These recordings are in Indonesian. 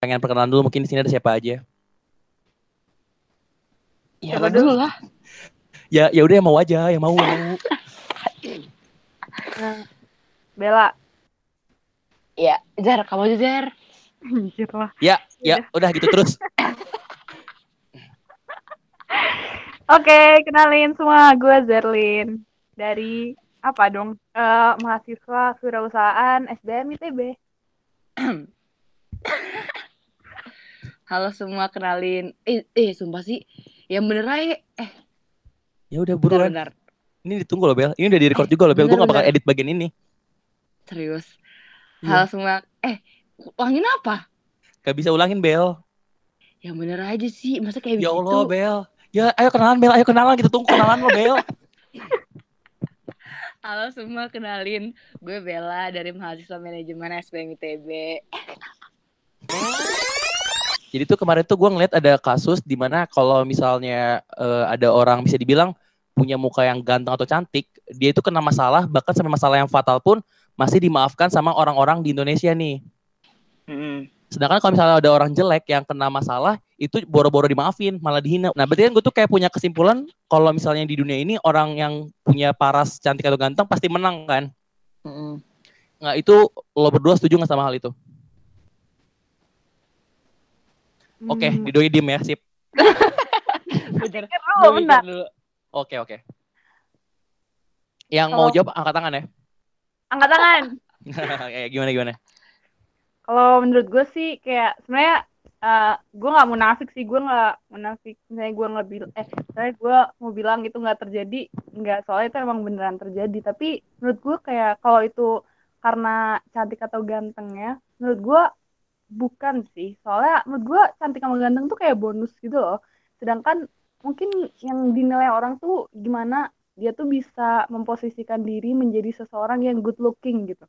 pengen perkenalan dulu mungkin di sini ada siapa aja. Ya lo dulu lah. Ya ya udah yang mau aja, yang mau. yang mau. Bella. Ya, Jar, kamu aja Jar. Anjir lah. Ya, ya udah gitu terus. Oke, kenalin semua. Gue Zerlin. Dari apa dong? Eh mahasiswa kewirausahaan SBM ITB. Halo semua, kenalin. Eh, eh sumpah sih. Yang bener aja. Eh, Ya udah bentar, buruan. bentar. Ini ditunggu loh Bel. Ini udah di record juga loh Bel. Gue gak bakal edit bagian ini. Serius. Iya. Halo semua. Eh, ulangin apa? Gak bisa ulangin Bel. Yang bener aja sih. Masa kayak Ya begitu? Allah Bel. Ya ayo kenalan Bel, ayo kenalan kita tunggu kenalan lo Bel. Halo semua, kenalin. Gue Bella dari mahasiswa manajemen SBM ITB. Jadi tuh kemarin tuh gue ngeliat ada kasus di mana kalau misalnya eh, ada orang bisa dibilang punya muka yang ganteng atau cantik, dia itu kena masalah bahkan sampai masalah yang fatal pun masih dimaafkan sama orang-orang di Indonesia nih. Mm. Sedangkan kalau misalnya ada orang jelek yang kena masalah, itu boro-boro dimaafin, malah dihina. Nah, berarti kan gue tuh kayak punya kesimpulan kalau misalnya di dunia ini orang yang punya paras cantik atau ganteng pasti menang kan? Mm-mm. Nah, itu lo berdua setuju nggak sama hal itu? Oke, Hmm. didoi diem ya, sip. Mikir dulu, dulu. Oke, oke. Yang mau Kalau- jawab angkat tangan ya. Angkat tangan. Kayak gimana gimana? Kalau menurut gue sih kayak sebenarnya eh, gue nggak munafik sih, gue nggak munafik. Misalnya gue nggak bilang, eh, misalnya gue mau bilang itu nggak terjadi, nggak soalnya itu emang beneran terjadi. Tapi menurut gue kayak kalau itu karena cantik atau gantengnya, menurut gue bukan sih. Soalnya menurut gue cantik sama ganteng tuh kayak bonus gitu loh. Sedangkan mungkin yang dinilai orang tuh gimana dia tuh bisa memposisikan diri menjadi seseorang yang good looking gitu.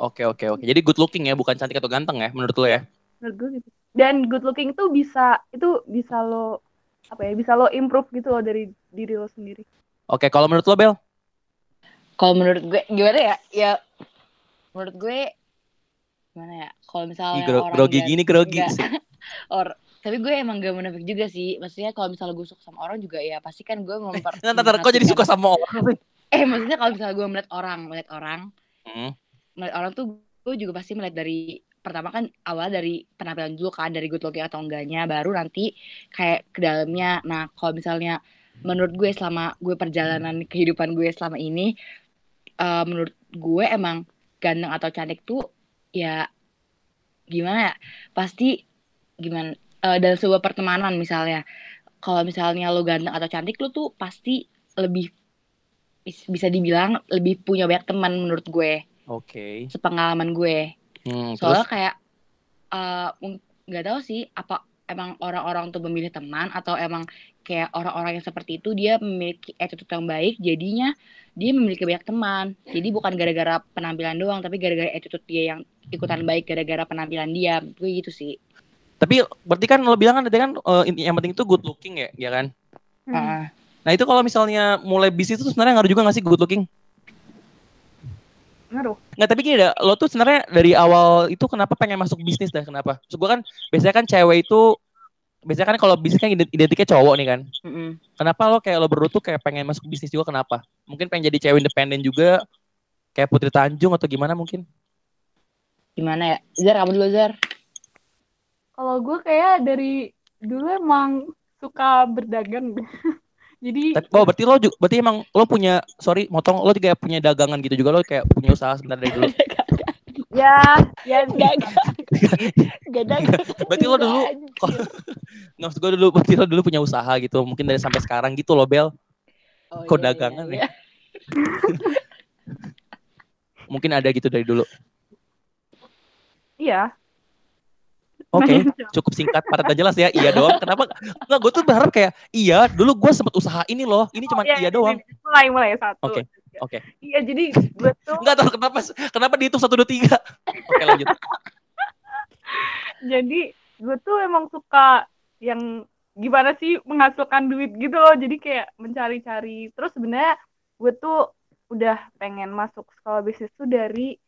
Oke, oke, oke. Jadi good looking ya, bukan cantik atau ganteng ya menurut lo ya? menurut gue gitu dan good looking tuh bisa itu bisa lo apa ya bisa lo improve gitu loh dari diri lo sendiri Oke, kalau menurut lo Bel? Kalau menurut gue gimana ya? Ya menurut gue gimana ya? Kalau misalnya Ih, gro- orang grogi gini grogi enggak. sih. Or, tapi gue emang gak munafik juga sih. Maksudnya kalau misalnya gue suka sama orang juga ya pasti kan gue memper Ntar, ntar, kok jadi suka sama orang? Eh maksudnya kalau misalnya gue melihat orang, melihat orang, Hmm. melihat orang tuh gue juga pasti melihat dari pertama kan awal dari penampilan dulu kan dari good looking atau enggaknya baru nanti kayak ke dalamnya nah kalau misalnya menurut gue selama gue perjalanan kehidupan gue selama ini eh, menurut gue emang ganteng atau cantik tuh ya gimana ya pasti gimana eh, dalam sebuah pertemanan misalnya. Kalau misalnya lo ganteng atau cantik lo tuh pasti lebih bis- bisa dibilang lebih punya banyak teman menurut gue. Oke. sepengalaman gue. Hmm, soalnya terus? kayak eh, nggak tahu sih apa emang orang-orang tuh memilih teman atau emang kayak orang-orang yang seperti itu dia memiliki attitude yang baik jadinya dia memiliki banyak teman jadi bukan gara-gara penampilan doang tapi gara-gara attitude dia yang ikutan baik gara-gara penampilan dia gue gitu sih tapi berarti kan lo bilang kan tadi kan inti- yang penting itu good looking ya, ya kan? Hmm. Heeh. Nah, itu kalau misalnya mulai bisnis itu sebenarnya ngaruh juga gak sih good looking? ngaruh Nggak, tapi gini dah, lo tuh sebenarnya dari awal itu kenapa pengen masuk bisnis dah? Kenapa? Maksud gue kan biasanya kan cewek itu biasanya kan kalau bisnis kan ident- identiknya cowok nih kan. Mm-mm. Kenapa lo kayak lo berdua tuh kayak pengen masuk bisnis juga kenapa? Mungkin pengen jadi cewek independen juga kayak Putri Tanjung atau gimana mungkin? gimana ya Zar kamu dulu Zar kalau gue kayak dari dulu emang suka berdagang jadi Tapi, oh berarti lo juga, berarti emang lo punya sorry motong lo juga punya dagangan gitu juga lo kayak punya usaha sebentar dari dulu. ya ya Gak, gak ada. Berarti lo dulu nggak maksud gue dulu berarti lo dulu punya usaha gitu mungkin dari sampai sekarang gitu lo Bel Oh, kok iya, dagangan iya, ya? mungkin ada gitu dari dulu. iya Oke, cukup singkat, padat dan jelas ya. Iya doang. Kenapa? Enggak, gue tuh berharap kayak iya. Dulu gue sempet usaha ini loh. Ini cuma Iya, iya ini- doang. ini- mulai mulai satu Oke, tiga. Oke. iya jadi gue tuh Enggak tahu kenapa kenapa dihitung satu dua tiga. Oke lanjut. jadi gue tuh emang suka yang gimana sih menghasilkan duit gitu loh jadi kayak mencari-cari terus sebenarnya gue tuh udah pengen masuk sekolah bisnis tuh dari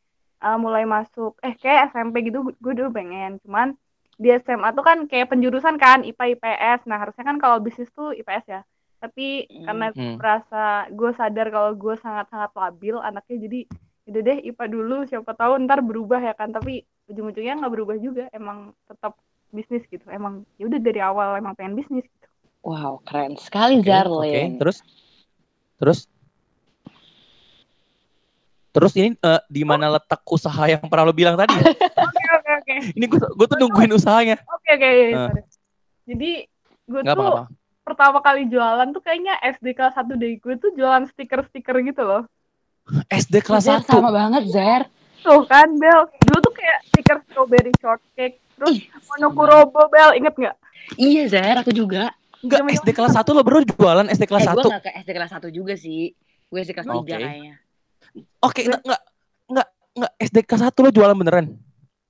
uh, mulai masuk eh kayak SMP gitu gue dulu pengen cuman di SMA tuh kan kayak penjurusan kan IPA IPS. Nah, harusnya kan kalau bisnis tuh IPS ya. Tapi Hmm. karena Hmm. merasa gue sadar kalau gue sangat-sangat labil anaknya jadi udah deh IPA dulu siapa tahu ntar berubah ya kan tapi ujung-ujungnya nggak berubah juga emang tetap bisnis gitu emang ya udah dari awal emang pengen bisnis gitu Wow, keren sekali Oke, Zarlin. Oke, terus terus terus ini eh, di mana letak usaha yang pernah lo bilang tadi? ya? oke oke oke ini gue gue tuh nungguin usahanya. oke oke Eh. sorry. jadi gue tuh apa-apa. Pertama kali jualan tuh kayaknya SD kelas 1 deh gue tuh jualan stiker-stiker gitu loh SD kelas Zer, 1. sama banget Zer. tuh kan Bel dulu tuh kayak stiker strawberry shortcake terus monokurobo Bel inget nggak Iya Zer, aku juga. Enggak, Zaman- SD kelas 1 lo baru jualan SD kelas eh, 1. gue gak ke SD kelas 1 juga sih. Gue SD kelas 3 Oke. kayaknya. Oke, enggak enggak enggak enggak SD kelas 1 lo jualan beneran.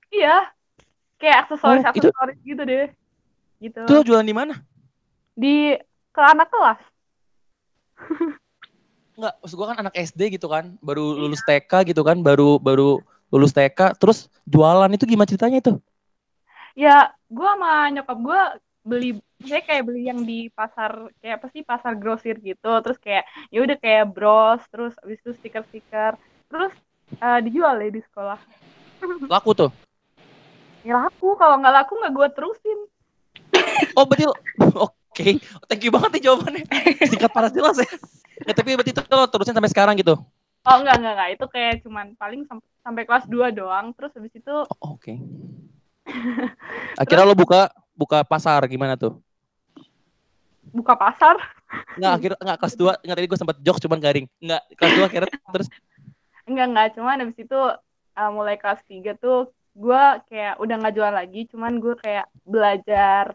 iya kayak aksesoris Oh, aksesoris gitu deh gitu Itu lo jualan di mana? Di ke anak kelas? Enggak, maksud gua kan anak SD gitu kan, baru lulus TK gitu kan, baru baru lulus TK, terus jualan itu gimana ceritanya itu? ya gue sama nyokap gue beli saya kayak beli yang di pasar kayak apa sih pasar grosir gitu. Terus kayak ya udah kayak bros terus abis itu stiker-stiker. Terus eh, dijual ya di sekolah. Laku tuh. ya laku kalau nggak laku nggak gue terusin. Oh, berarti lo- Oke, thank you banget nih jawabannya. Singkat panas jelas ya. Ya, tapi berarti itu lo terusin sampai sekarang gitu. oh enggak enggak enggak itu kayak cuman paling sam- sampai kelas 2 doang terus habis itu Oh, Oke. Akhirnya lo buka buka pasar gimana tuh? buka pasar Enggak, akhirnya enggak kelas 2, enggak tadi gue sempat jokes cuman garing. Enggak, kelas 2 akhirnya terus enggak enggak cuman habis itu eh, mulai kelas 3 tuh gue kayak udah nggak jual lagi cuman gue kayak belajar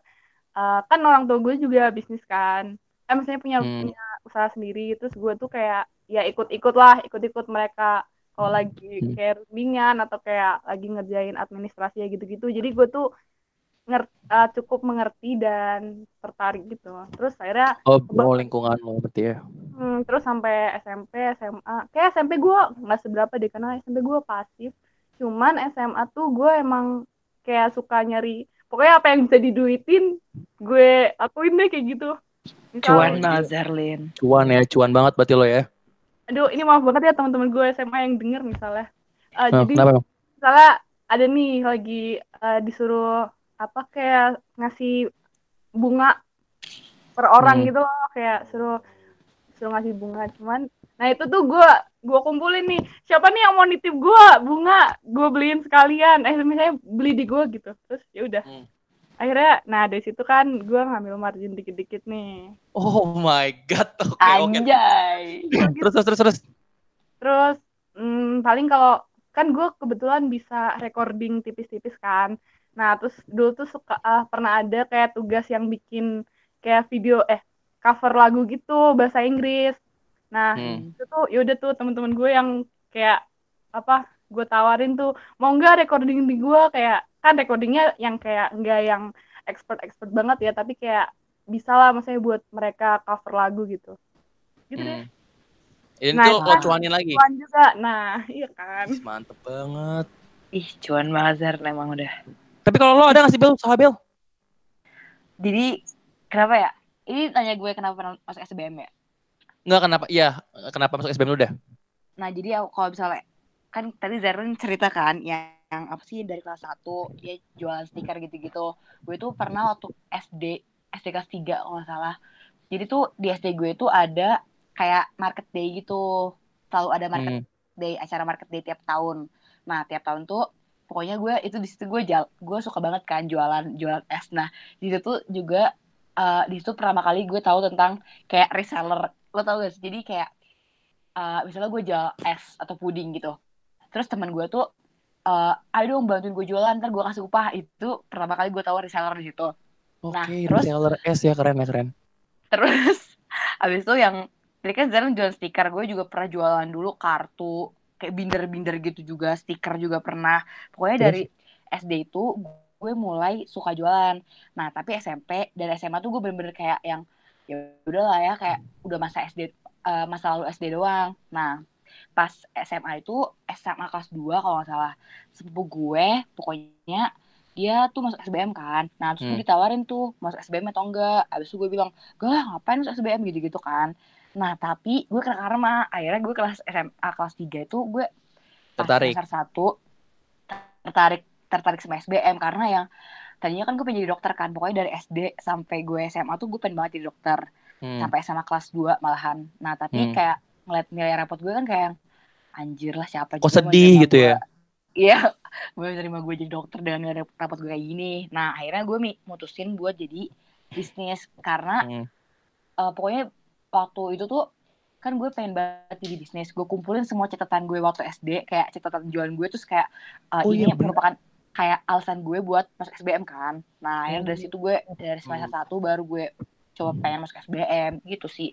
eh, kan orang tua gue juga bisnis kan eh maksudnya punya Hmm. punya usaha sendiri terus gue tuh kayak ya ikut-ikut lah ikut-ikut mereka kalau lagi Hmm. kayak rundingan atau kayak lagi ngerjain administrasi ya gitu-gitu jadi gue tuh nger- eh, cukup mengerti dan tertarik gitu terus akhirnya oh, oh lingkungan lo berarti ya. Hmm, terus sampai SMP, SMA. Kayak SMP gue nggak seberapa deh, karena SMP gue pasif. Cuman SMA tuh gue emang kayak suka nyari, pokoknya apa yang bisa diduitin, gue lakuin deh kayak gitu. Misal, Cuan Oh, banget iya. Zerlin. Cuan ya, cuan banget berarti lo ya. aduh ini maaf banget ya teman-teman gue SMA yang denger misalnya. Eh, Oh, jadi kenapa? misalnya ada nih lagi eh, disuruh apa kayak ngasih bunga per orang Hmm. gitu loh kayak suruh suruh ngasih bunga cuman nah itu tuh gue gue kumpulin nih siapa nih yang mau nitip gue bunga gue beliin sekalian eh misalnya beli di gue gitu terus ya udah Hmm. akhirnya nah dari situ kan gue ngambil margin dikit-dikit nih Oh my god. Oke, oke. Anjay. Terus terus terus terus. Terus hmm, paling kalau kan gue kebetulan bisa recording tipis-tipis kan. Nah terus dulu tuh suka ah, pernah ada kayak tugas yang bikin kayak video eh cover lagu gitu bahasa Inggris. Nah Hmm. itu tuh yaudah tuh teman-teman gue yang kayak apa gue tawarin tuh mau nggak recording di gue kayak kan recordingnya yang kayak nggak yang expert expert banget ya tapi kayak bisa lah maksudnya buat mereka cover lagu gitu gitu deh Hmm. Ini Nah, tuh kan- cuanin lagi. Cuan juga nah iya kan Mantep banget. Ih, cuan banget Zer emang udah. Tapi kalau lo ada nggak sih Bel, usaha Bel? Jadi kenapa ya? Ini tanya gue kenapa pernah masuk SBM ya? Enggak kenapa? Iya, kenapa masuk SBM udah? Nah, jadi aku- kalau misalnya kan tadi Zerlin cerita kan yang, yang apa sih dari kelas 1 dia jualan stiker gitu-gitu. Gue tuh pernah waktu SD SD kelas 3 kalau nggak salah. Jadi tuh di SD gue tuh ada kayak market day gitu. Selalu ada market Hmm. day, acara market day tiap tahun. Nah, tiap tahun tuh pokoknya gue itu di situ gue jal, gue suka banget kan jualan jualan es. Nah, di situ juga eh, di situ pertama kali gue tahu tentang kayak reseller. Lo tau gak sih? Jadi kayak eh, misalnya gue jual es atau puding gitu. Terus teman gue tuh eh ayo dong bantuin gue jualan, ntar gue kasih upah. Itu pertama kali gue tahu reseller di situ. Oke, Nah, terus- reseller S ya keren ya keren. Terus abis itu yang tadi kan Zara jualan stiker, gue juga pernah jualan dulu kartu kayak binder-binder gitu juga, stiker juga pernah. Pokoknya Terus? dari SD itu gue mulai suka jualan. Nah tapi SMP dan SMA tuh gue bener-bener kayak yang ya udahlah ya kayak udah masa SD eh, masa lalu SD doang. Nah pas SMA itu SMA kelas 2 kalau nggak salah. Sepupu gue pokoknya dia tuh masuk SBM kan. Nah terus gue Hmm. ditawarin tuh masuk SBM atau enggak. Abis itu gue bilang gak lah ngapain masuk SBM gitu-gitu kan. Nah tapi gue kena karma. Akhirnya gue kelas SMA kelas 3 itu gue Tertarik. semester 1 tertarik tertarik sama SBM karena yang tadinya kan gue pengen jadi dokter kan pokoknya dari SD sampai gue SMA tuh gue pengen banget jadi dokter Hmm. sampai SMA kelas 2 malahan nah tapi Hmm. kayak ngeliat nilai rapot gue kan kayak anjir lah siapa Kok sedih gitu gue. ya? Iya, gue terima gue jadi dokter dengan nilai rapot gue kayak gini. Nah, akhirnya gue mutusin buat jadi bisnis karena Hmm. eh, pokoknya waktu itu tuh kan gue pengen banget jadi bisnis. Gue kumpulin semua catatan gue waktu SD, kayak catatan jualan gue terus kayak eh, Oh ini iya, bener. Kayak alasan gue buat masuk SBM kan. Nah, akhirnya Hmm. dari situ gue dari semester satu baru gue coba pengen masuk SBM gitu sih.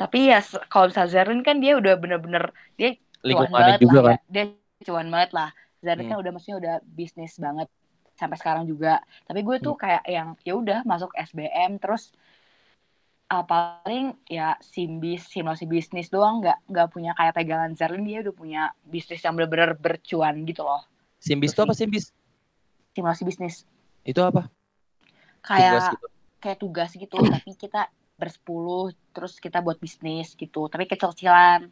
Tapi ya kalau misalnya Zerlin kan dia udah bener-bener dia cuan banget juga lah kan. ya. Dia cuan banget lah. Zerlin Hmm. kan udah maksudnya udah bisnis banget sampai sekarang juga. Tapi gue tuh kayak yang ya udah masuk SBM terus ah, paling ya simbis simulasi bisnis doang nggak nggak punya kayak pegangan Zerlin dia udah punya bisnis yang bener-bener bercuan gitu loh Simbis itu Itu apa sih. simbis? Simulasi bisnis Itu apa? kayak Tugas gitu. kayak tugas gitu tapi kita bersepuluh terus kita buat bisnis gitu tapi kecil-kecilan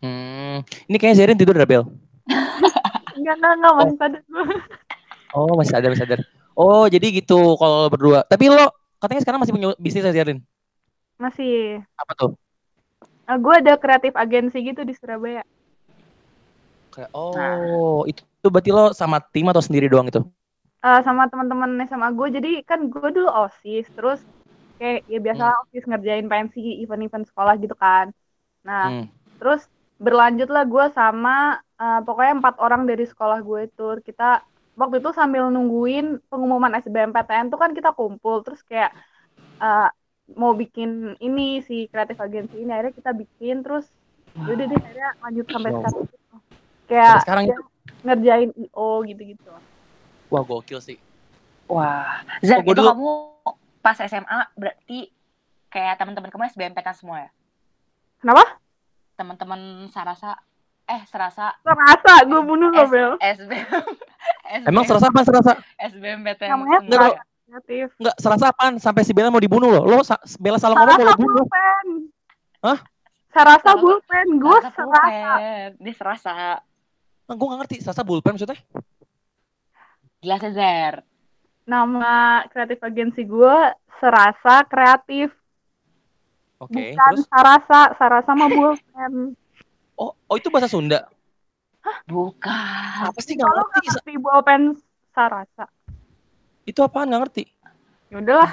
Hmm. Ini kayaknya Zerin tidur dah, Bel. Enggak, enggak, enggak, masih sadar gue. Oh, masih sadar, masih sadar. Oh, jadi gitu kalau berdua. Tapi lo katanya sekarang masih punya bisnis ya, Zerin? Masih. Apa tuh? Eh, gue ada kreatif agensi gitu di Surabaya. Kayak, oh, itu, itu berarti lo sama tim atau sendiri doang itu? Eh, sama teman-teman SMA gue. Jadi kan gue dulu OSIS, terus kayak ya biasa OSIS ngerjain pensi event-event sekolah gitu kan. Nah, Hmm. terus berlanjutlah gue sama eh, pokoknya empat orang dari sekolah gue itu kita waktu itu sambil nungguin pengumuman SBMPTN tuh kan kita kumpul terus kayak eh, mau bikin ini si kreatif agensi ini akhirnya kita bikin terus yaudah deh akhirnya lanjut sampai Wow. sekarang gitu. kayak Sampai sekarang ya, itu, ngerjain IO gitu-gitu wah gokil sih. wah Zer Oh, itu dulu- kamu pas SMA berarti kayak teman-teman kamu SBMPTN semua ya kenapa teman-teman Sarasa eh Serasa terasa gue bunuh lo Bel SBM Emang serasa apa serasa? SBMPTN namanya Enggak, kreatif Enggak, serasa apaan? Sampai si Bella mau dibunuh lo. Lo sa- Bella salah ngomong mau Sarasa lo bunuh. pulpen Hah? Sarasa pulpen gue Serasa serasa. Dia serasa gue gak ngerti. Serasa bullpen maksudnya? jelasnya Zer nama kreatif agensi gue serasa kreatif Oke, bukan terus? sarasa sarasa mah pulpen Oh, oh itu bahasa Sunda. bukan Apa sih gak kalau ngerti? nggak ngerti pulpen sarasa Itu apaan gak ngerti? ya udahlah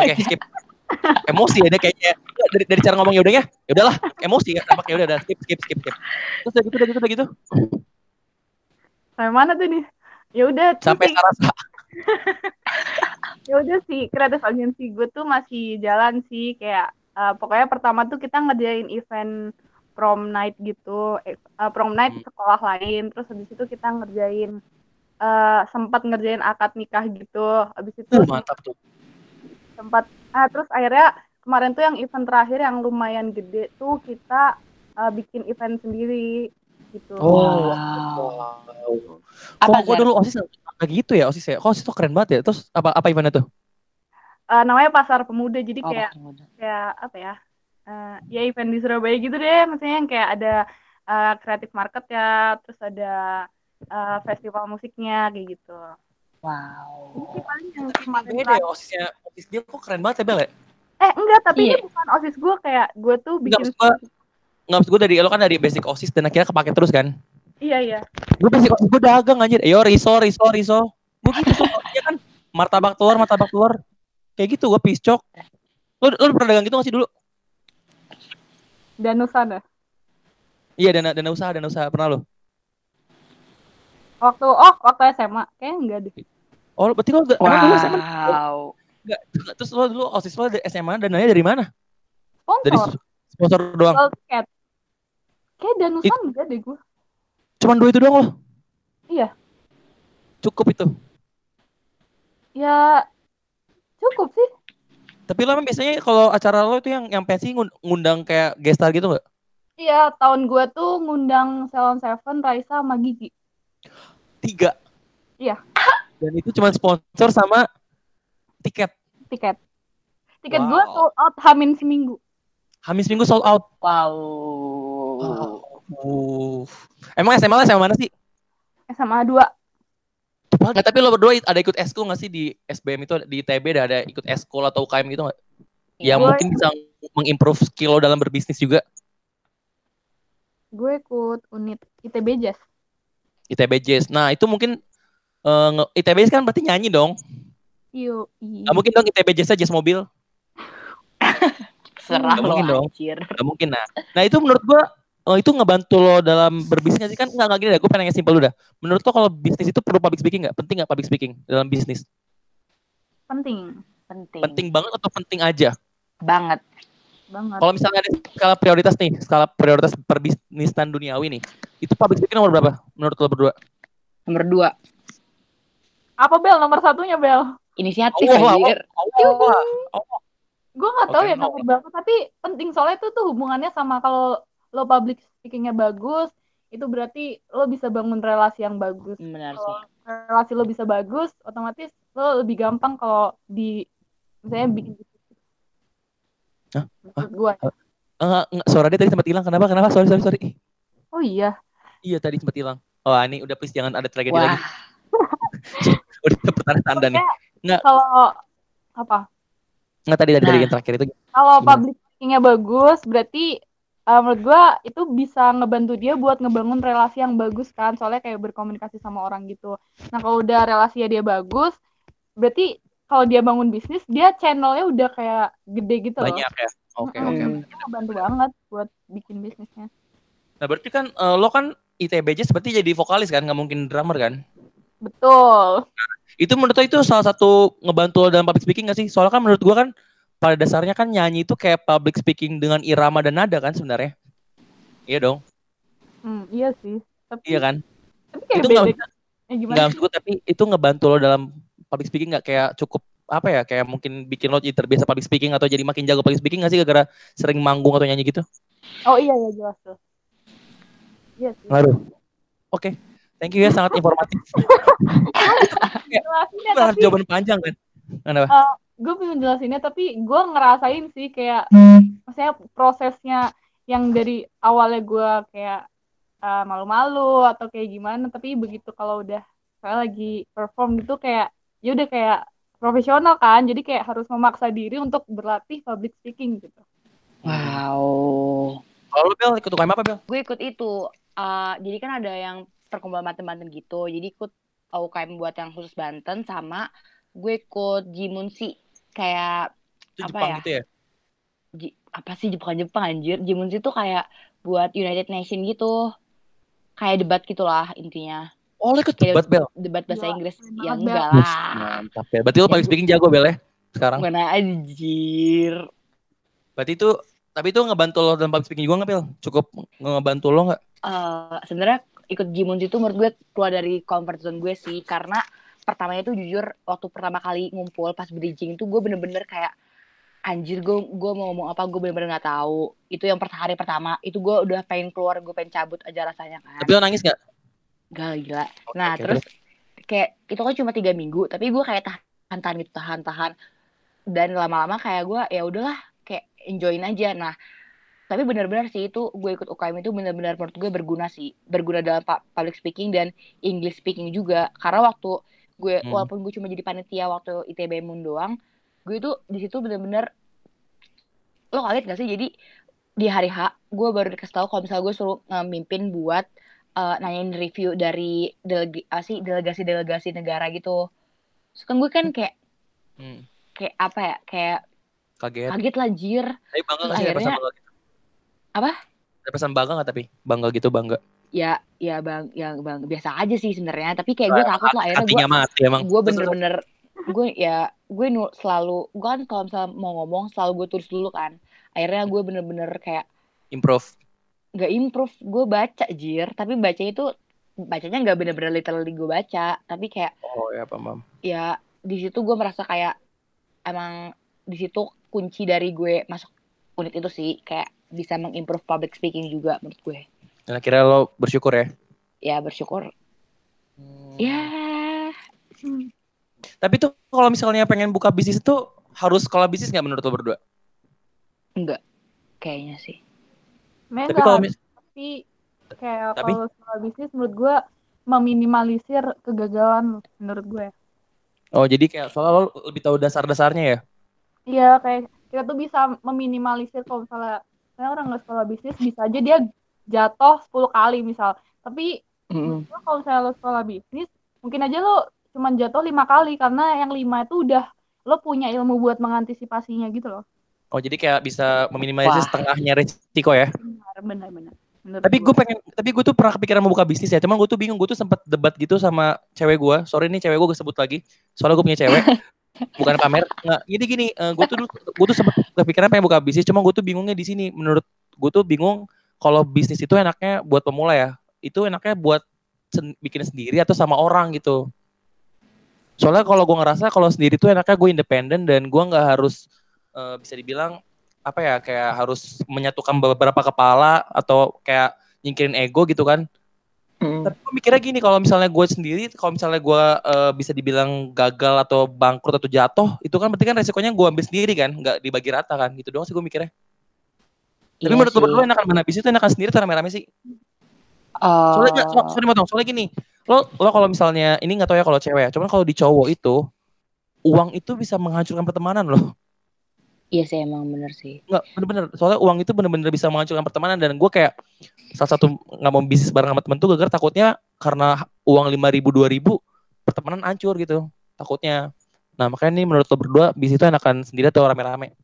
Oke, skip. Emosi ya dia kayaknya. Nggak, dari dari cara ngomong ya udahnya ya. Udahlah emosi ya tampaknya udah udah. Skip skip skip skip. Terus udah gitu udah gitu udah gitu. Sampai mana tuh nih? Ya udah sampai sih- sarasa. Ya udah sih kreatif agensi gue tuh masih jalan sih. Kayak eh, pokoknya pertama tuh kita ngerjain event prom night gitu. Eh, eh, prom night Hmm. sekolah lain. Terus habis itu kita ngerjain eh sempat ngerjain akad nikah gitu. Habis itu uh, mantap tuh sempat ah terus akhirnya kemarin tuh yang event terakhir yang lumayan gede tuh kita eh, bikin event sendiri gitu Oh, Wow. wow. apa Kok dulu osis kayak gitu ya osis ya? Kok osis tuh keren banget ya? Terus apa apa eventnya tuh? Eh, namanya pasar pemuda jadi Oh, kayak Pasar Muda. kayak apa ya eh, ya event di Surabaya gitu deh maksudnya yang kayak ada kreatif market ya terus ada eh, festival musiknya kayak gitu wow Ini sih paling yang kemarin beda ya osisnya. Osis dia kok keren banget ya Bel ya? eh enggak tapi Iya. ini bukan osis gue kayak gue tuh Enggak, bikin maksud gue Enggak maksud gue dari lo kan dari basic osis dan akhirnya kepake terus kan? iya iya Gue basic osis gue dagang anjir. Yo riso riso riso. Gue gitu tuh. Iya kan martabak telur martabak telur. Kayak gitu gue piscok. Lo, lo pernah dagang gitu gak sih dulu? Danusan ya Iya dana dana usaha dana usaha pernah lo? waktu oh waktu SMA kayaknya enggak deh Oh berarti lo gak, emang dulu SMA wow Enggak, terus lo dulu osis lo dari SMA dananya dari mana? Dari sponsor sponsor doang. tiket kayak Danusan enggak deh gue Cuman dua itu doang lo. Iya. Cukup itu. ya cukup sih Tapi lo emang biasanya kalau acara lo itu yang yang pensi ngun- ngundang kayak gestar gitu nggak? iya tahun gue tuh ngundang Salon Seven Raisa sama Gigi Tiga. Iya. Dan itu cuma sponsor sama tiket. tiket tiket Wow. gue sold out hamin seminggu Hamis minggu sold out. Wow. Uh. Emang SMA lah sama mana sih? SMA 2 Nggak, tapi lo berdua ada ikut eskul nggak sih di SBM itu di ITB ada, ada ikut eskul atau UKM gitu nggak? Yang Gue- mungkin bisa mengimprove skill lo dalam berbisnis juga. gue ikut unit ITB Jazz ITB Jazz. Nah itu mungkin eh, nge- ITB kan berarti nyanyi dong. Yo, Gak mungkin dong ITB Jazz aja jazz mobil. Serah Nggak lo mungkin dong. anjir. Gak mungkin nah. Nah itu menurut gua oh, itu ngebantu lo dalam berbisnis sih kan nggak nggak gini deh. Gue pengen nanya simpel udah. Menurut lo kalau bisnis itu perlu public speaking nggak? Penting nggak public speaking dalam bisnis? penting Penting. Penting banget atau penting aja? banget. banget Kalau misalnya ada skala prioritas nih, skala prioritas perbisnisan duniawi nih, itu public speaking nomor berapa menurut lo berdua? Nomor dua, apa bel nomor satunya bel inisiatif anjir. Allah, Allah. gue nggak tahu Oke, ya no. nomor berapa tapi penting soalnya itu tuh hubungannya sama kalau lo public speakingnya bagus itu berarti lo bisa bangun relasi yang bagus Benar sih. kalau relasi lo bisa bagus otomatis lo lebih gampang kalau di misalnya bikin bisnis Hah? menurut gue Enggak, enggak, suara dia tadi sempat hilang. Kenapa? Kenapa? Sorry, sorry, sorry. oh iya Iya tadi sempat hilang. Wah ini udah please jangan ada tragedi Wah, lagi. Udah pertanda tanda nih. Nggak. kalau apa Enggak tadi dari Nah. yang terakhir itu. kalau Gimana? public speakingnya bagus berarti uh, menurut gua itu bisa ngebantu dia buat ngebangun relasi yang bagus kan soalnya kayak berkomunikasi sama orang gitu nah kalau udah relasinya dia bagus berarti kalau dia bangun bisnis dia channelnya udah kayak gede gitu loh Banyak ya. Oke, Mm-mm. oke. Hmm. Itu ngebantu banget buat bikin bisnisnya Nah berarti kan eh, lo kan ITBJ seperti jadi vokalis kan, nggak mungkin drummer kan? Betul Itu menurut lo itu salah satu ngebantu lo dalam public speaking gak sih? Soalnya kan menurut gua kan pada dasarnya kan nyanyi itu kayak public speaking dengan irama dan nada kan sebenarnya. Iya dong, Hmm, iya sih tapi iya kan? tapi kayak Itu beda nggak eh, gimana gua, tapi itu ngebantu lo dalam public speaking nggak kayak cukup apa ya kayak mungkin bikin lo jadi terbiasa public speaking atau jadi makin jago public speaking gak sih gara-gara sering manggung atau nyanyi gitu? oh iya ya jelas tuh iya sih. Oke, thank you ya sangat informatif. harus tapi jawaban panjang kan? Kenapa? gue pengen jelasinnya tapi gue ngerasain sih kayak maksudnya prosesnya yang dari awalnya gue kayak uh, malu-malu atau kayak gimana tapi begitu kalau udah saya lagi perform gitu kayak ya udah kayak profesional kan jadi kayak harus memaksa diri untuk berlatih public speaking gitu wow. Kalau lo Bel ikut UKM apa Bel? Gue ikut itu. eh, jadi kan ada yang perkumpulan Banten-Banten gitu. Jadi ikut UKM buat yang khusus Banten sama gue ikut Jimunsi kayak Itu Apa Jepang ya? gitu ya? Apa sih bukan Jepang anjir Jimunsi itu kayak buat United Nation gitu kayak debat gitulah intinya Oh lo ikut debat Bel? debat bahasa Gila, Inggris ya banget, enggak lah Mantap ya. Berarti lo public speaking jago Bel ya? Sekarang. mana anjir Berarti itu tapi itu ngebantu lo dalam public speaking juga nggak Bel? Cukup ngebantu lo nggak? Eh, sebenarnya ikut Jimunsi itu menurut gue keluar dari comfort zone gue sih. Karena pertamanya tuh jujur waktu pertama kali ngumpul pas bridging itu gue bener-bener kayak anjir gue gue mau ngomong apa gue bener-bener nggak tahu. Itu yang per hari pertama. Itu gue udah pengen keluar gue pengen cabut aja rasanya kan. Tapi lo nangis nggak? gak gila. Oke, nah oke, terus kayak itu kan cuma tiga minggu tapi gue kayak tahan tahan gitu tahan tahan dan lama-lama kayak gue ya udahlah kayak enjoyin aja. Nah tapi benar-benar sih itu gue ikut UKM itu benar-benar menurut gue berguna sih berguna dalam public speaking dan English speaking juga karena waktu gue Hmm. walaupun gue cuma jadi panitia waktu ITB Mun doang gue itu di situ benar-benar lo kaget gak sih jadi di hari H gue baru dikasih tahu kalau misalnya gue suruh ngemimpin buat eh, nanyain review dari delegasi delegasi-delegasi negara gitu Terus kan gue kan kayak Hmm. kayak apa ya kayak Kaget. kaget lah jir Tapi bangga Terus sih akhirnya- gitu? Apa? Ada pesan bangga nggak tapi? Bangga gitu bangga. ya ya bang ya bang biasa aja sih sebenarnya tapi kayak gue takut lah akhirnya gue mati emang. gue bener-bener gue ya gue nu- selalu gue kan kalau misalnya mau ngomong selalu gue tulis dulu kan akhirnya gue bener-bener kayak improve. gak improve gue baca jir tapi bacanya itu bacanya nggak bener-bener literally gue baca tapi kayak Oh ya paham. ya di situ gue merasa kayak emang di situ kunci dari gue masuk unit itu sih kayak bisa mengimprove public speaking juga menurut gue Dan akhirnya lo bersyukur ya. ya bersyukur Hmm. ya Hmm. Tapi tuh kalau misalnya pengen buka bisnis itu harus sekolah bisnis nggak menurut lo berdua? Enggak. Kayaknya sih. Sebenarnya Tapi kalau mis- tapi kayak Tapi? kalau soal bisnis menurut gue meminimalisir kegagalan menurut gue. oh jadi kayak soalnya lo lebih tahu dasar-dasarnya ya? Iya kayak kita tuh bisa meminimalisir kalau misalnya misalnya orang nggak sekolah bisnis bisa aja dia jatuh 10 kali misal. Tapi Mm-mm. lo kalau misalnya lo sekolah bisnis mungkin aja lo cuman jatuh lima kali karena yang lima itu udah lo punya ilmu buat mengantisipasinya gitu loh. Oh jadi kayak bisa meminimalisir Wah. setengahnya resiko ya? Benar benar benar. Menurut Tapi gue. gue pengen, tapi gue tuh pernah kepikiran mau buka bisnis ya. Cuman gue tuh bingung, gue tuh sempet debat gitu sama cewek gue. Sorry nih cewek gue gue sebut lagi. Soalnya gue punya cewek. Bukan pamer. Nggak, gini gini. gue tuh gue tuh sempet kepikiran pengen buka bisnis. Cuma gue tuh bingungnya di sini. Menurut gue tuh bingung kalau bisnis itu enaknya buat pemula ya. Itu enaknya buat sen- bikin sendiri atau sama orang gitu. Soalnya kalau gue ngerasa kalau sendiri tuh enaknya gue independen dan gue nggak harus eh, bisa dibilang apa ya kayak harus menyatukan beberapa kepala atau kayak nyingkirin ego gitu kan. Mm. Tapi gue mikirnya gini kalau misalnya gue sendiri, kalau misalnya gue eh, bisa dibilang gagal atau bangkrut atau jatuh, itu kan berarti kan resikonya gue ambil sendiri kan, nggak dibagi rata kan, gitu doang sih gue mikirnya. Tapi Iya menurut lo berdua enakan mana bisnis itu enakan sendiri atau rame-rame sih? Eh, Soalnya so, sorry motong, soalnya gini, lo lo kalau misalnya ini nggak tahu ya kalau cewek ya, cuman kalau di cowok itu uang itu bisa menghancurkan pertemanan loh. Iya sih emang bener sih. Nggak, bener-bener. Soalnya uang itu bener-bener bisa menghancurkan pertemanan dan gue kayak salah satu nggak mau bisnis bareng sama temen tuh gara takutnya karena uang lima ribu dua ribu pertemanan hancur gitu takutnya. Nah makanya nih menurut lo berdua bisnis itu enakan sendiri atau rame-rame?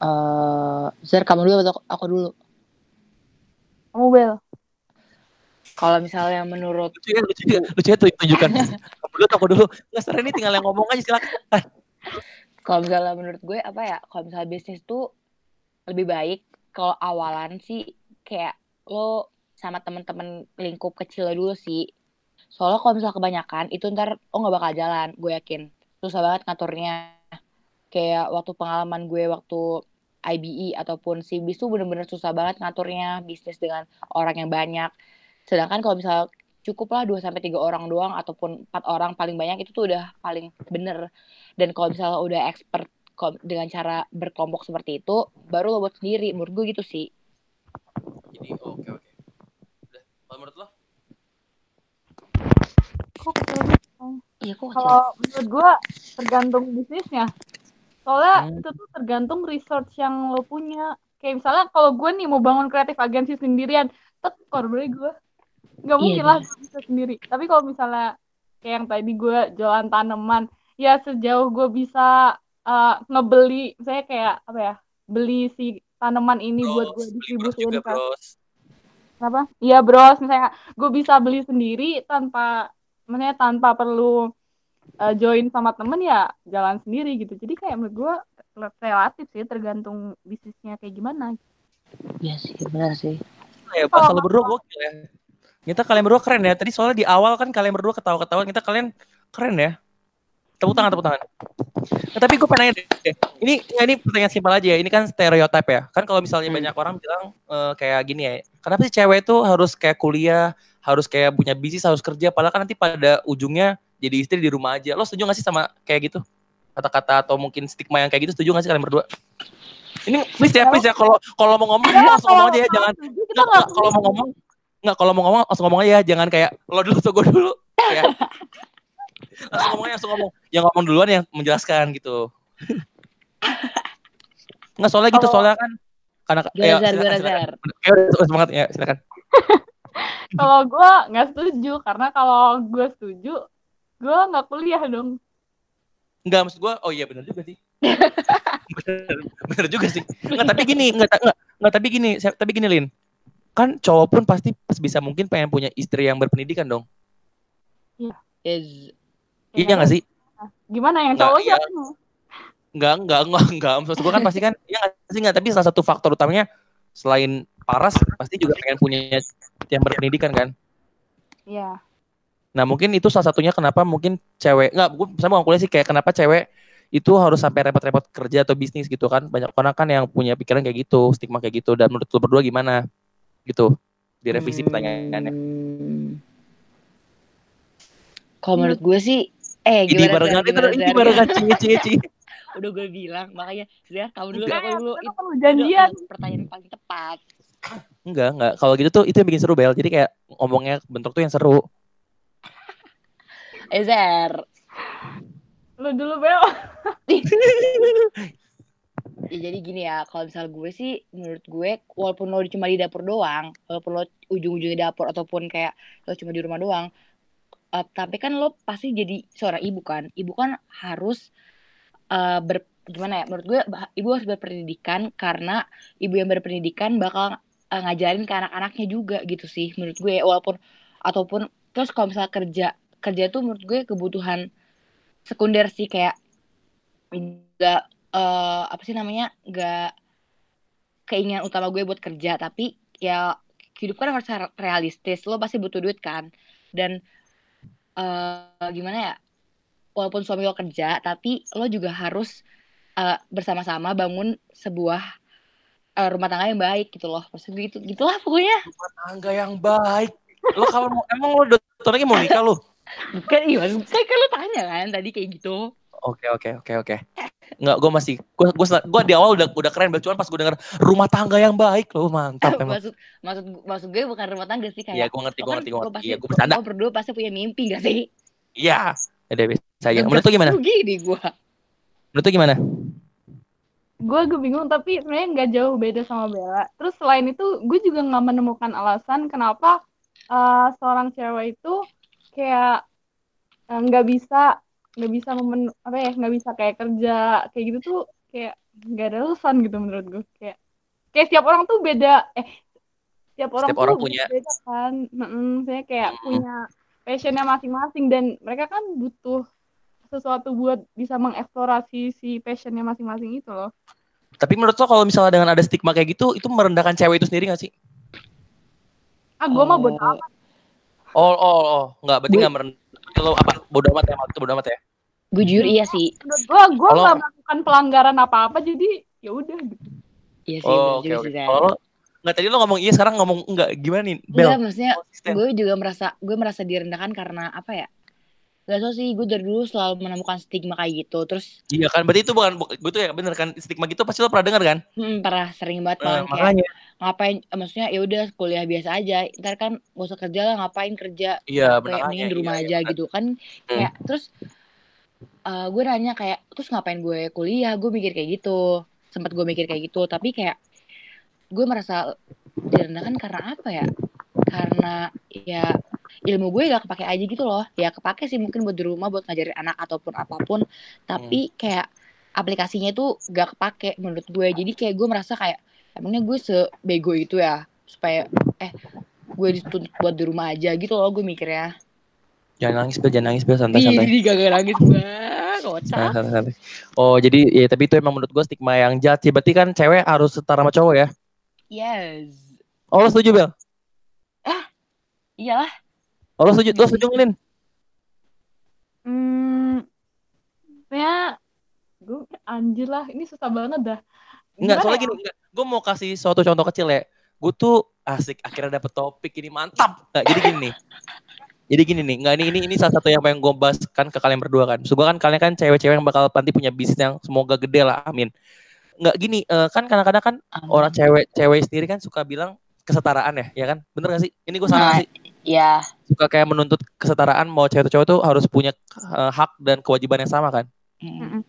Eh, Zer kamu dulu atau aku dulu? Kamu bel. Kalau misalnya menurut Lucu ya, lucu ya, lucu ya tuh tunjukkan. Kamu dulu, aku dulu. Nggak ini tinggal yang ngomong aja silakan. Kalau misalnya menurut gue apa ya? Kalau misalnya bisnis tuh lebih baik kalau awalan sih kayak lo sama temen-temen lingkup kecil dulu sih. Soalnya kalau misalnya kebanyakan itu ntar lo nggak bakal jalan, gue yakin. Susah banget ngaturnya. Kayak waktu pengalaman gue waktu IBE ataupun CBIS tuh bener-bener susah banget ngaturnya bisnis dengan orang yang banyak. Sedangkan kalau misalnya cukup lah 2 sampai 3 orang doang ataupun 4 orang paling banyak itu tuh udah paling bener. Dan kalau misalnya udah expert dengan cara berkelompok seperti itu, baru lo buat sendiri. Menurut gue gitu sih. Jadi oke oke. Udah. Kalau menurut lo? Kok Iya kok. Kalau menurut gua tergantung bisnisnya. Soalnya Hmm. itu tuh tergantung research yang lo punya. Kayak misalnya kalau gue nih mau bangun kreatif agensi sendirian, tekor bre gue. Nggak Iya, mungkin lah gue bisa sendiri. Tapi kalau misalnya kayak yang tadi gue jualan tanaman, ya sejauh gue bisa uh, ngebeli, saya kayak apa ya, beli si tanaman ini buat gue Bros, distribusiin juga ke bros. apa? Iya bros, misalnya gue bisa beli sendiri tanpa, maksudnya tanpa perlu uh, join sama temen ya jalan sendiri gitu. Jadi kayak menurut gue relatif sih tergantung bisnisnya kayak gimana. Iya sih, benar sih. Ya, bahasa lo berdua gokil ya. Kita kalian berdua keren ya. Tadi soalnya di awal kan kalian berdua ketawa-ketawa, kita kalian keren ya. Tepuk tangan, tepuk tangan. Nah, tapi gue pengen nanya deh. Ini ya ini pertanyaan simpel aja ya. Ini kan stereotip ya. Kan kalau misalnya Hmm. banyak orang bilang eh, kayak gini ya. Kenapa sih cewek itu harus kayak kuliah, harus kayak punya bisnis, harus kerja. Padahal kan nanti pada ujungnya jadi istri di rumah aja. Lo setuju gak sih sama kayak gitu? Kata-kata atau mungkin stigma yang kayak gitu setuju gak sih kalian berdua? Ini please ya, please ya. Kalau kalau mau ngomong, langsung ngomong aja ya. Jangan kalau mau ngomong nggak kalau mau ngomong langsung ngomong aja ya jangan kayak lo dulu atau gue dulu ya. langsung ngomongnya langsung ngomong yang ngomong duluan yang menjelaskan gitu nggak soalnya gitu soalnya kan karena ya, Gimana, silakan. Zer? Ya, silakan kalau gue nggak setuju karena kalau gue setuju gue nggak kuliah dong. Enggak maksud gue oh iya benar juga sih bener, bener juga sih nggak tapi gini nggak nggak nggak tapi gini tapi gini Lin kan cowok pun pasti bisa mungkin pengen punya istri yang berpendidikan dong Is iya nggak sih Gimana yang Nggak, cowok iya. siapa? Enggak, enggak, enggak, enggak. Maksud gue kan pasti kan, ya nggak sih enggak. Tapi salah satu faktor utamanya selain paras, pasti juga pengen punya yang berpendidikan kan. Iya. Nah mungkin itu salah satunya kenapa mungkin cewek, enggak, gue saya mau kuliah sih kayak kenapa cewek itu harus sampai repot-repot kerja atau bisnis gitu kan. Banyak orang kan yang punya pikiran kayak gitu, stigma kayak gitu. Dan menurut lu berdua gimana? Gitu, direvisi pertanyaannya. Hmm. Kalau menurut gue sih, eh Ini barengan itu, ini barengan cie cie cie. Udah gue bilang, makanya Zer, kamu dulu, kamu dulu. Itu janjian. pertanyaan paling tepat. Enggak, enggak. Kalau gitu tuh itu yang bikin seru Bel. Jadi kayak ngomongnya bentuk tuh yang seru. Eh Zer, Lu dulu Bel. ya jadi gini ya, kalau misal gue sih, menurut gue, walaupun lo cuma di dapur doang, walaupun lo ujung-ujungnya dapur ataupun kayak lo cuma di rumah doang, eh, tapi kan lo pasti jadi seorang ibu kan. Ibu kan harus eh, ber gimana ya? Menurut gue ibu harus berpendidikan karena ibu yang berpendidikan bakal eh, ngajarin ke anak-anaknya juga gitu sih menurut gue. Walaupun ataupun terus kalau misalnya kerja kerja tuh menurut gue kebutuhan sekunder sih kayak nggak eh, apa sih namanya nggak keinginan utama gue buat kerja tapi ya hidup kan harus realistis lo pasti butuh duit kan dan eh gimana ya walaupun suami lo kerja tapi lo juga harus eh, bersama-sama bangun sebuah eh, rumah tangga yang baik gitu loh maksud gitu gitulah pokoknya Tangga yang baik. Lo kalau mau emang lo lagi mau nikah lo? bukan iya kan, kan lo tanya kan tadi kayak gitu Oke oke oke oke. Enggak, gue masih gue gue gue di awal udah udah keren, Bel. cuman pas gue denger rumah tangga yang baik lo mantap emang. maksud maksud maksud gue bukan rumah tangga sih Iya, kayak gue ngerti, gue ngerti, gue ngerti. Iya, gue bercanda. lo berdua pasti punya mimpi gak sih Iya. Udah bisa aja. Menurut lo gimana? Lu gini gue Menurut lo gimana? gue gue bingung tapi sebenarnya nggak jauh beda sama Bella. Terus selain itu gue juga nggak menemukan alasan kenapa eh, seorang cewek itu kayak eh, nggak bisa nggak bisa memen apa ya nggak bisa kayak kerja kayak gitu tuh kayak nggak ada alasan gitu menurut gue kayak kayak setiap orang tuh beda eh setiap orang Setiap orang tuh punya- beda kan mm saya kayak Hmm. punya passionnya masing-masing dan mereka kan butuh sesuatu buat bisa mengeksplorasi si passionnya masing-masing itu loh Tapi menurut lo kalau misalnya dengan ada stigma kayak gitu, itu merendahkan cewek itu sendiri gak sih? ah gue mah bodo amat Oh, oh, oh. Enggak, berarti enggak merendahkan. Lo apa? Bodo amat ya, maksudnya bodo amat ya? gue jujur iya sih gue gue Kalau- nggak melakukan pelanggaran apa-apa jadi ya udah gitu iya sih Oh, sih Zan. Kalau lo, enggak tadi lo ngomong iya, sekarang ngomong enggak. Gimana nih, Bel? Enggak, maksudnya Konsisten. gue juga merasa gue merasa direndahkan karena apa ya Gak tau sih, gue dari dulu selalu menemukan stigma kayak gitu. Terus Iya kan, berarti itu bukan, gue tuh ya bener kan, stigma gitu pasti lo pernah denger kan? hmm, pernah sering banget kayak makanya. Ngapain, eh, maksudnya ya udah kuliah biasa aja. Ntar kan gak usah kerja lah, ngapain kerja Iya, kayak makanya. mendingan di rumah iya, aja iya, gitu kan. Kayak terus eh, gue nanya kayak terus ngapain gue kuliah? Gue mikir kayak gitu. Sempat gue mikir kayak gitu, tapi kayak gue merasa direndahkan karena apa ya? Karena ya ilmu gue gak kepake aja gitu loh. Ya kepake sih mungkin buat di rumah buat ngajarin anak ataupun apa pun, tapi kayak aplikasinya itu gak kepake menurut gue. Jadi kayak gue merasa kayak emangnya gue sebego itu ya supaya eh gue dituntut buat di rumah aja gitu loh gue mikirnya. Jangan nangis, Bel, jangan nangis, Bel, santai, Ih, santai. ini gak nangis santai, santai. Oh, jadi ya tapi itu emang menurut gue stigma yang jahat sih. Berarti kan cewek harus setara sama cowok ya? Yes. Oh, lo setuju, Bel? Iyalah. Oh, lo setuju, lo setuju, Lin? hmm ya gue anjir lah ini susah banget dah Enggak, soalnya ya? gini. Gue mau kasih suatu contoh kecil ya. Gue tuh asik akhirnya dapet topik ini mantap. Nggak, jadi gini nih. Jadi gini nih, enggak ini ini ini salah satu yang pengen gue bahas kan ke kalian berdua kan. Semoga kan kalian kan cewek-cewek yang bakal nanti punya bisnis yang semoga gede lah, amin. Enggak gini, eh, kan kadang-kadang kan orang cewek cewek sendiri kan suka bilang kesetaraan ya, ya kan? Bener gak sih? Ini gue salah Nah, sih? Ya. Suka kayak menuntut kesetaraan mau cewek atau cowok tuh harus punya eh, hak dan kewajiban yang sama kan? Mm.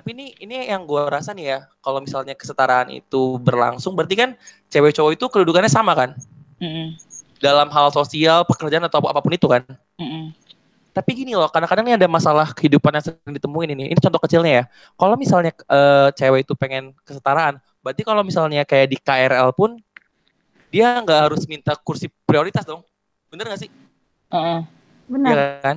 Tapi ini ini yang gue rasa nih ya, kalau misalnya kesetaraan itu berlangsung, berarti kan cewek cowok itu kedudukannya sama kan? Mm-mm. Dalam hal sosial, pekerjaan atau apa pun itu kan? Mm-mm. Tapi gini loh, kadang-kadang ini ada masalah kehidupan yang sering ditemuin ini. Ini contoh kecilnya ya. Kalau misalnya eh, cewek itu pengen kesetaraan, berarti kalau misalnya kayak di KRL pun, dia nggak harus minta kursi prioritas dong. Bener gak sih? Uh-uh. benar Iya kan?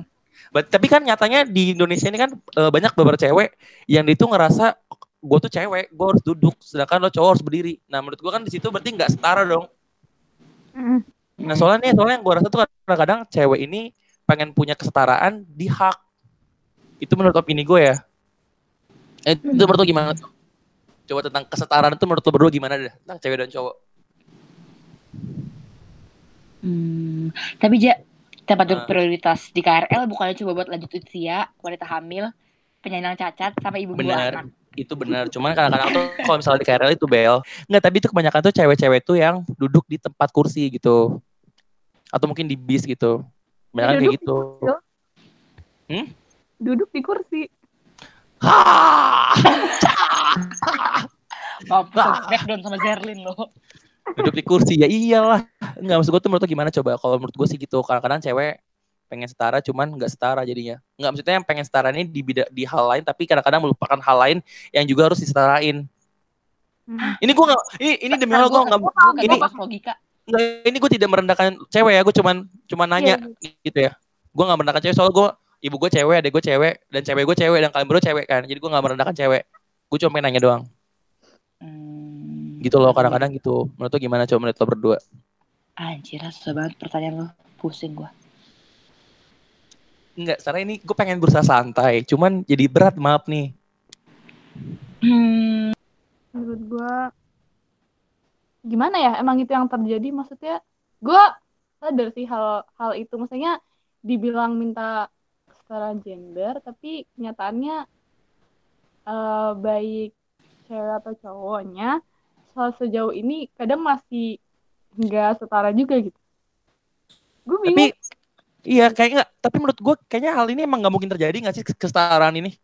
But, tapi kan nyatanya di Indonesia ini kan eh, banyak beberapa cewek yang itu ngerasa gue tuh cewek, gue harus duduk, sedangkan lo cowok harus berdiri. Nah menurut gue kan di situ berarti nggak setara dong. Mm-mm. Nah soalnya nih, soalnya yang gue rasa tuh kadang-kadang cewek ini pengen punya kesetaraan di hak. Itu menurut opini gue ya. Eh, itu menurut lo gimana tuh? Coba tentang kesetaraan itu menurut lo berdua gimana deh? Tentang cewek dan cowok. Hmm, tapi ja, tempat duduk Ah. prioritas di KRL bukannya coba buat lanjut usia wanita hamil penyandang cacat sampai ibu Benar. anak itu benar cuman kadang-kadang tuh kalau misalnya di KRL itu bel nggak tapi itu kebanyakan tuh cewek-cewek tuh yang duduk di tempat kursi gitu atau mungkin di bis gitu kebanyakan kayak duduk di gitu kursi. Duduk di kursi. Maaf smackdown sama Zerlin loh duduk di kursi. Ya iyalah. Nggak maksud gue tuh menurut gimana coba? Kalau menurut gue sih gitu. Kadang-kadang cewek pengen setara cuman nggak setara jadinya. Nggak maksudnya yang pengen setara ini di bida, di hal lain tapi kadang-kadang melupakan hal lain yang juga harus disetarain. Hmm. ini gue nggak ini ini demi Allah gue nggak ini logika. Ini gue tidak merendahkan cewek ya. Gue cuman cuman nanya gitu ya. Gue nggak merendahkan cewek. Soalnya gue ibu gue cewek adek gue cewek dan cewek gue cewek dan kalian berdua cewek kan. Jadi gue nggak merendahkan cewek. Gue cuma pengen nanya doang. Hmm. Gitu loh kadang-kadang gitu. Menurut lo gimana? Coba menurut lo berdua. Anjir susah banget pertanyaan lo. Pusing gua. Enggak, sekarang ini gue pengen berusaha santai, cuman jadi berat maaf nih. hmm. menurut gua gimana ya? Emang itu yang terjadi maksudnya gua sadar sih hal hal itu. Maksudnya dibilang minta kesetaraan gender tapi kenyataannya eh, baik cewek atau cowoknya sejauh ini kadang masih nggak setara juga gitu gue bingung Tapi iya kayak nggak, tapi menurut gue kayaknya hal ini emang nggak mungkin terjadi nggak sih kesetaraan ini?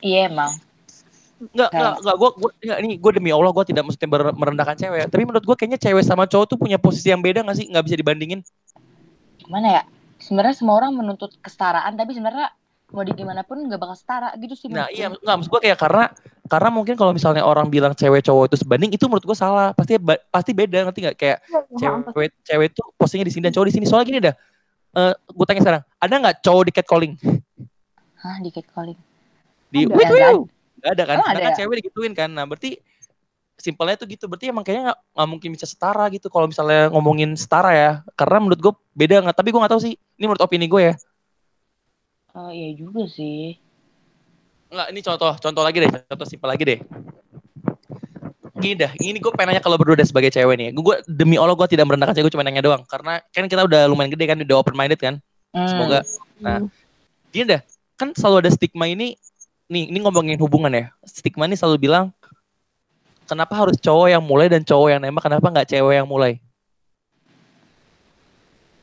iya emang Nggak, Kayak- nggak, nggak, gue, gue, nggak, ini gue demi Allah gue tidak mesti merendahkan cewek. Tapi menurut gue kayaknya cewek sama cowok tuh punya posisi yang beda nggak sih? Nggak bisa dibandingin. gimana ya sebenarnya semua orang menuntut kesetaraan tapi sebenarnya mau di gimana pun nggak bakal setara gitu sih Nah iya, nggak maksud gue kayak karena karena mungkin kalau misalnya orang bilang cewek cowok itu sebanding itu menurut gue salah. Pasti pasti beda ngerti nggak? Kayak Ya, cewek cewek tuh posisinya di sini dan cowok di sini. Soalnya gini dah. Eh gue tanya sekarang, ada nggak cowok di catcalling? hah di catcalling Di Ada. wait, Nggak ada. Gak ada kan? Emang ada Sedangkan ya? cewek digituin kan. Nah berarti simpelnya tuh gitu. Berarti emang kayaknya nggak mungkin bisa setara gitu. Kalau misalnya ngomongin setara ya. Karena menurut gue beda nggak. Tapi gue nggak tahu sih. Ini menurut opini gue ya. Oh iya juga sih Nggak, ini contoh. Contoh lagi deh. Contoh simpel lagi deh. Gini dah. Ini gue pengen nanya kalau berdua deh sebagai cewek nih. Gue demi Allah gue tidak merendahkan cewek. Gue cuma nanya doang. Karena kan kita udah lumayan gede kan. Udah open minded kan. Hmm. Semoga. Nah, gini dah. Kan selalu ada stigma ini. Nih, ini ngomongin hubungan ya. Stigma ini selalu bilang, kenapa harus cowok yang mulai dan cowok yang nembak, kenapa nggak cewek yang mulai?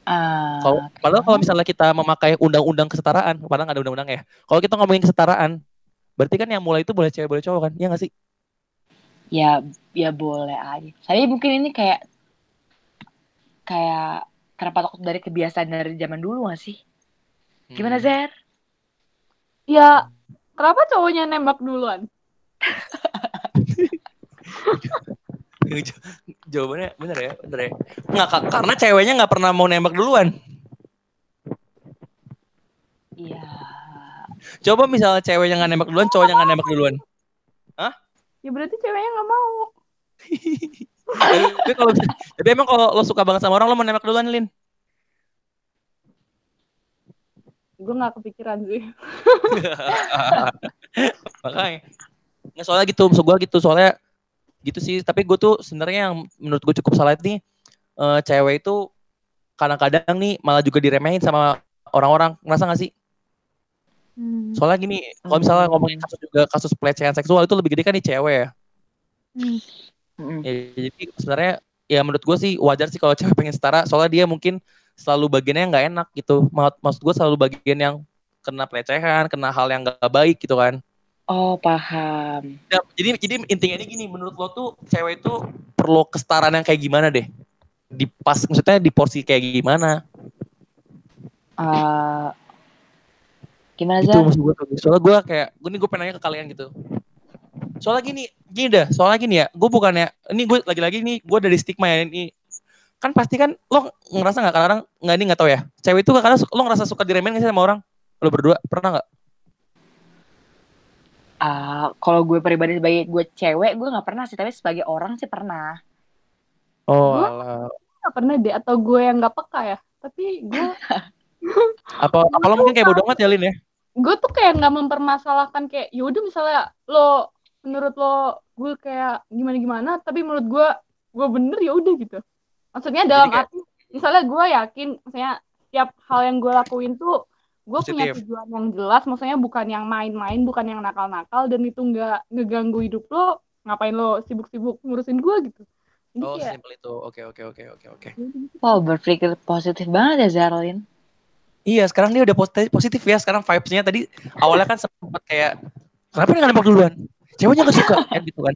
Ah, Kalau padahal kalau misalnya kita memakai undang-undang kesetaraan, padahal nggak ada undang-undang ya. Kalau kita ngomongin kesetaraan, berarti kan yang mulai itu boleh cewek boleh cowok kan? Iya nggak sih? ya ya boleh aja saya mungkin ini kayak kayak kenapa takut dari kebiasaan dari zaman dulu gak sih gimana Hmm. Zer ya kenapa cowoknya nembak duluan Jawabannya bener ya, bener ya. Nggak, ka- karena ceweknya nggak pernah mau nembak duluan. iya Coba misalnya ceweknya nggak nembak duluan, cowoknya nggak nembak duluan. ya berarti ceweknya nggak mau tapi kalau tapi emang kalau lo suka banget sama orang, lo mau nembak duluan, Lin? gue nggak kepikiran sih Makanya. Nggak soalnya gitu, maksud gue gitu. Soalnya gitu sih. Tapi gue tuh sebenarnya yang menurut gue cukup salah nih, eh, cewek itu kadang-kadang nih malah juga diremehin sama orang-orang. Ngerasa gak sih? Hmm. Soalnya gini, kalau misalnya ngomongin kasus juga kasus pelecehan seksual itu lebih gede kan di cewek ya. Hmm. Mm-mm. Ya, jadi sebenarnya ya menurut gue sih wajar sih kalau cewek pengen setara. Soalnya dia mungkin selalu bagiannya nggak enak gitu. Mak- Maksud gue selalu bagian yang kena pelecehan, kena hal yang gak baik gitu kan. Oh paham Ya, jadi jadi intinya ini gini, menurut lo tuh cewek itu perlu kesetaraan yang kayak gimana deh? Di pas maksudnya di porsi kayak gimana? Eh, gimana Gitu Zer maksud gue tuh. Soalnya gue kayak gue nih gue pengen nanya ke kalian gitu. Soalnya gini, gini dah, soalnya gini ya, gue bukannya ini gue lagi-lagi nih gue dari stigma ya ini kan pasti kan lo ngerasa nggak kadang nggak ini nggak tahu ya cewek itu kadang lo ngerasa suka diremehin nggak sih sama orang lo berdua pernah nggak Ah, kalau gue pribadi sebagai gue cewek gue nggak pernah sih tapi sebagai orang sih pernah. Oh nggak pernah deh atau gue yang nggak peka ya tapi gue apa apa lo mungkin kayak bodoh amat ya Lin ya? Gue tuh kayak nggak mempermasalahkan kayak yaudah misalnya lo menurut lo gue kayak gimana gimana tapi menurut gue gue bener ya udah gitu. Maksudnya dalam kayak- arti misalnya gue yakin misalnya tiap hal yang gue lakuin tuh gue punya tujuan yang jelas maksudnya bukan yang main-main bukan yang nakal-nakal dan itu nggak ngeganggu hidup lo ngapain lo sibuk-sibuk ngurusin gue gitu jadi Oh, kayak simpel itu. Oke, oke, oke, oke, oke. Wow, berpikir positif banget ya Zarlin. Iya, sekarang dia udah posi- positif ya. Sekarang vibes-nya tadi awalnya kan sempat kayak kenapa dia nggak nembak duluan? Ceweknya nggak suka kan gitu kan.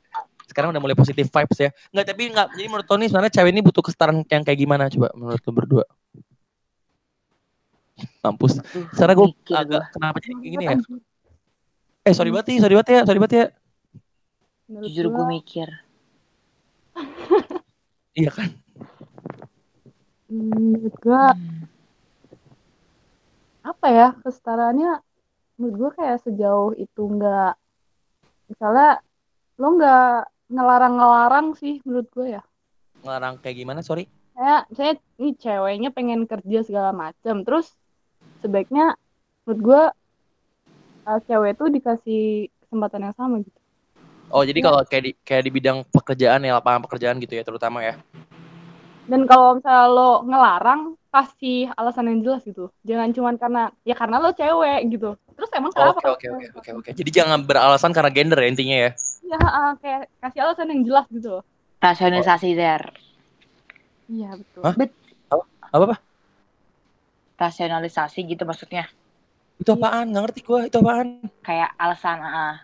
Sekarang udah mulai positif vibes ya. Nggak, tapi nggak. Jadi menurut Tony sebenarnya cewek ini butuh kesetaraan yang kayak gimana coba menurut lo berdua? Mampus. Sekarang gue agak gua. kenapa jadi kayak gini ya? Eh sorry banget nih, sorry banget ya, sorry banget ya. Jujur gue mikir. Iya kan? menurut gue Hmm. apa ya kesetaraannya menurut gue kayak sejauh itu nggak misalnya lo nggak ngelarang-ngelarang sih menurut gue ya Ngelarang kayak gimana? Sorry. kayak saya ini ceweknya pengen kerja segala macam terus sebaiknya menurut gue uh, cewek itu dikasih kesempatan yang sama gitu Oh jadi Iya. kalau kayak di kayak di bidang pekerjaan ya lapangan pekerjaan gitu ya terutama ya. dan kalau misalnya lo ngelarang kasih alasan yang jelas gitu jangan cuman karena ya karena lo cewek gitu terus emang kenapa Oke oke oke oke oke. Jadi jangan beralasan karena gender ya intinya ya. ya uh, kayak kasih alasan yang jelas gitu Rasionalisasi Zer. iya betul Hah? Apa apa? Rasionalisasi gitu maksudnya. Itu apaan? Nggak ngerti gue. Itu apaan? Kayak alasan ah.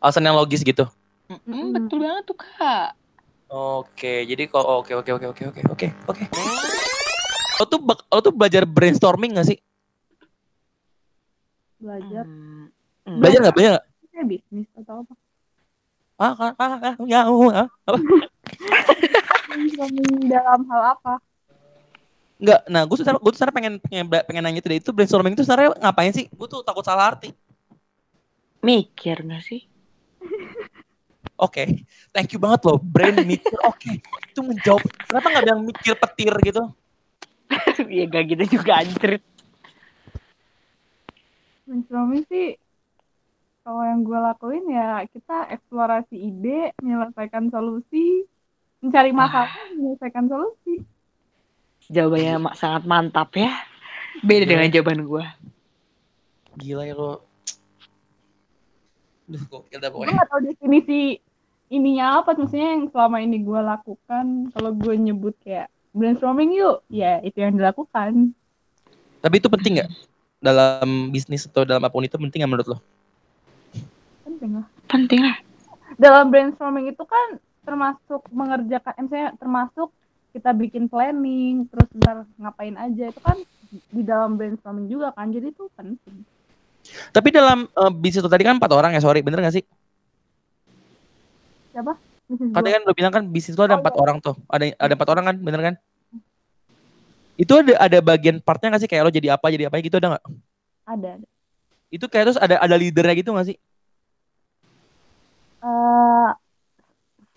Alasan yang logis gitu. Mm-mm. betul banget tuh kak. Oke, jadi kok oke oke oke oke oke oke oke. Lo tuh lo tuh belajar brainstorming gak sih? belajar Hmm, Belajar nggak? Belajar bisnis atau apa Ah, ah, ah, ah, ya, ah, apa? brainstorming dalam hal apa Enggak. Nah, gue tuh sebenarnya- gue tuh sebenarnya pengen pengen pengen nanya itu deh. Itu brainstorming itu sebenarnya ngapain sih? Gue tuh takut salah arti. Mikir gak sih? Oke, thank you banget loh. Brain mikir, oke. Itu menjawab. Kenapa nggak bilang mikir petir gitu? ya gak gitu juga anjir. brainstorming sih kalau yang gue lakuin ya kita eksplorasi ide menyelesaikan solusi mencari masalah menyelesaikan solusi Jawabannya ma- sangat mantap ya. Beda Iya. dengan jawaban gue. Gila ya lo. Duh, gokil dah gue pokoknya. nggak tahu definisi ininya apa maksudnya yang selama ini gue lakukan kalau gue nyebut kayak brainstorming yuk ya itu yang dilakukan Tapi itu penting nggak? Dalam bisnis atau dalam apa pun itu penting nggak menurut lo? penting lah Penting lah. dalam brainstorming itu kan termasuk mengerjakan misalnya termasuk kita bikin planning terus ntar ngapain aja itu kan di dalam brainstorming juga kan jadi itu penting Tapi dalam eh, bisnis itu tadi kan empat orang ya, sorry. Bener gak sih? siapa Bisnis gua. Katanya kan lo bilang kan bisnis lo ada Oh, empat orang tuh. Ada ada empat orang kan, bener kan? Itu ada ada bagian partnya gak sih kayak lo jadi apa jadi apa gitu ada nggak? ada ada Itu kayak terus ada ada leadernya gitu gak sih? Eh,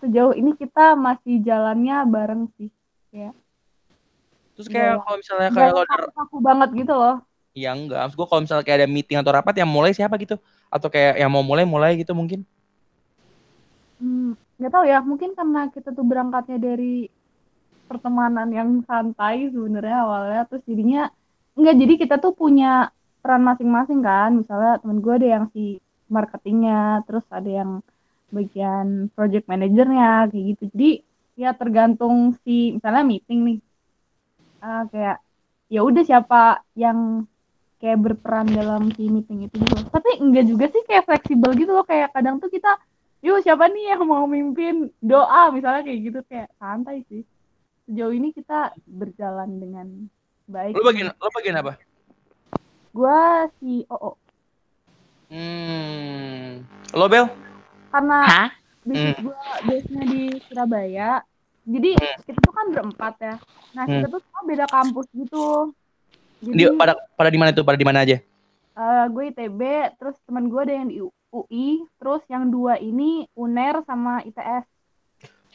sejauh ini kita masih jalannya bareng sih Terus kayak Iya. kalau misalnya kayak lo ada kaku banget gitu loh ya enggak, maksud gue kalau misalnya kayak ada meeting atau rapat yang mulai siapa gitu? Atau kayak yang mau mulai mulai gitu mungkin? Hmm, nggak tahu ya, mungkin karena kita tuh berangkatnya dari pertemanan yang santai sebenarnya awalnya, terus jadinya nggak jadi kita tuh punya peran masing-masing kan. Misalnya temen gue ada yang si marketingnya, terus ada yang bagian project manajernya kayak gitu. Jadi ya tergantung si misalnya meeting nih, Ah, kayak ya udah siapa yang kayak berperan dalam si meeting itu gitu. Tapi enggak juga sih kayak fleksibel gitu loh, kayak kadang tuh kita yuk siapa nih yang mau mimpin doa misalnya kayak gitu kayak santai sih sejauh ini kita berjalan dengan baik Lo bagian lo bagian apa? gue si Oo Hmm. Lo Bel? karena Hah? Bisnis gue biasanya di Surabaya. Jadi kita tuh kan berempat ya. Nah kita tuh semua beda kampus gitu. Di, jadi pada pada di mana tuh? Pada di mana aja? eh, gue ITB terus teman gue ada yang di UI terus yang dua ini UNER sama ITS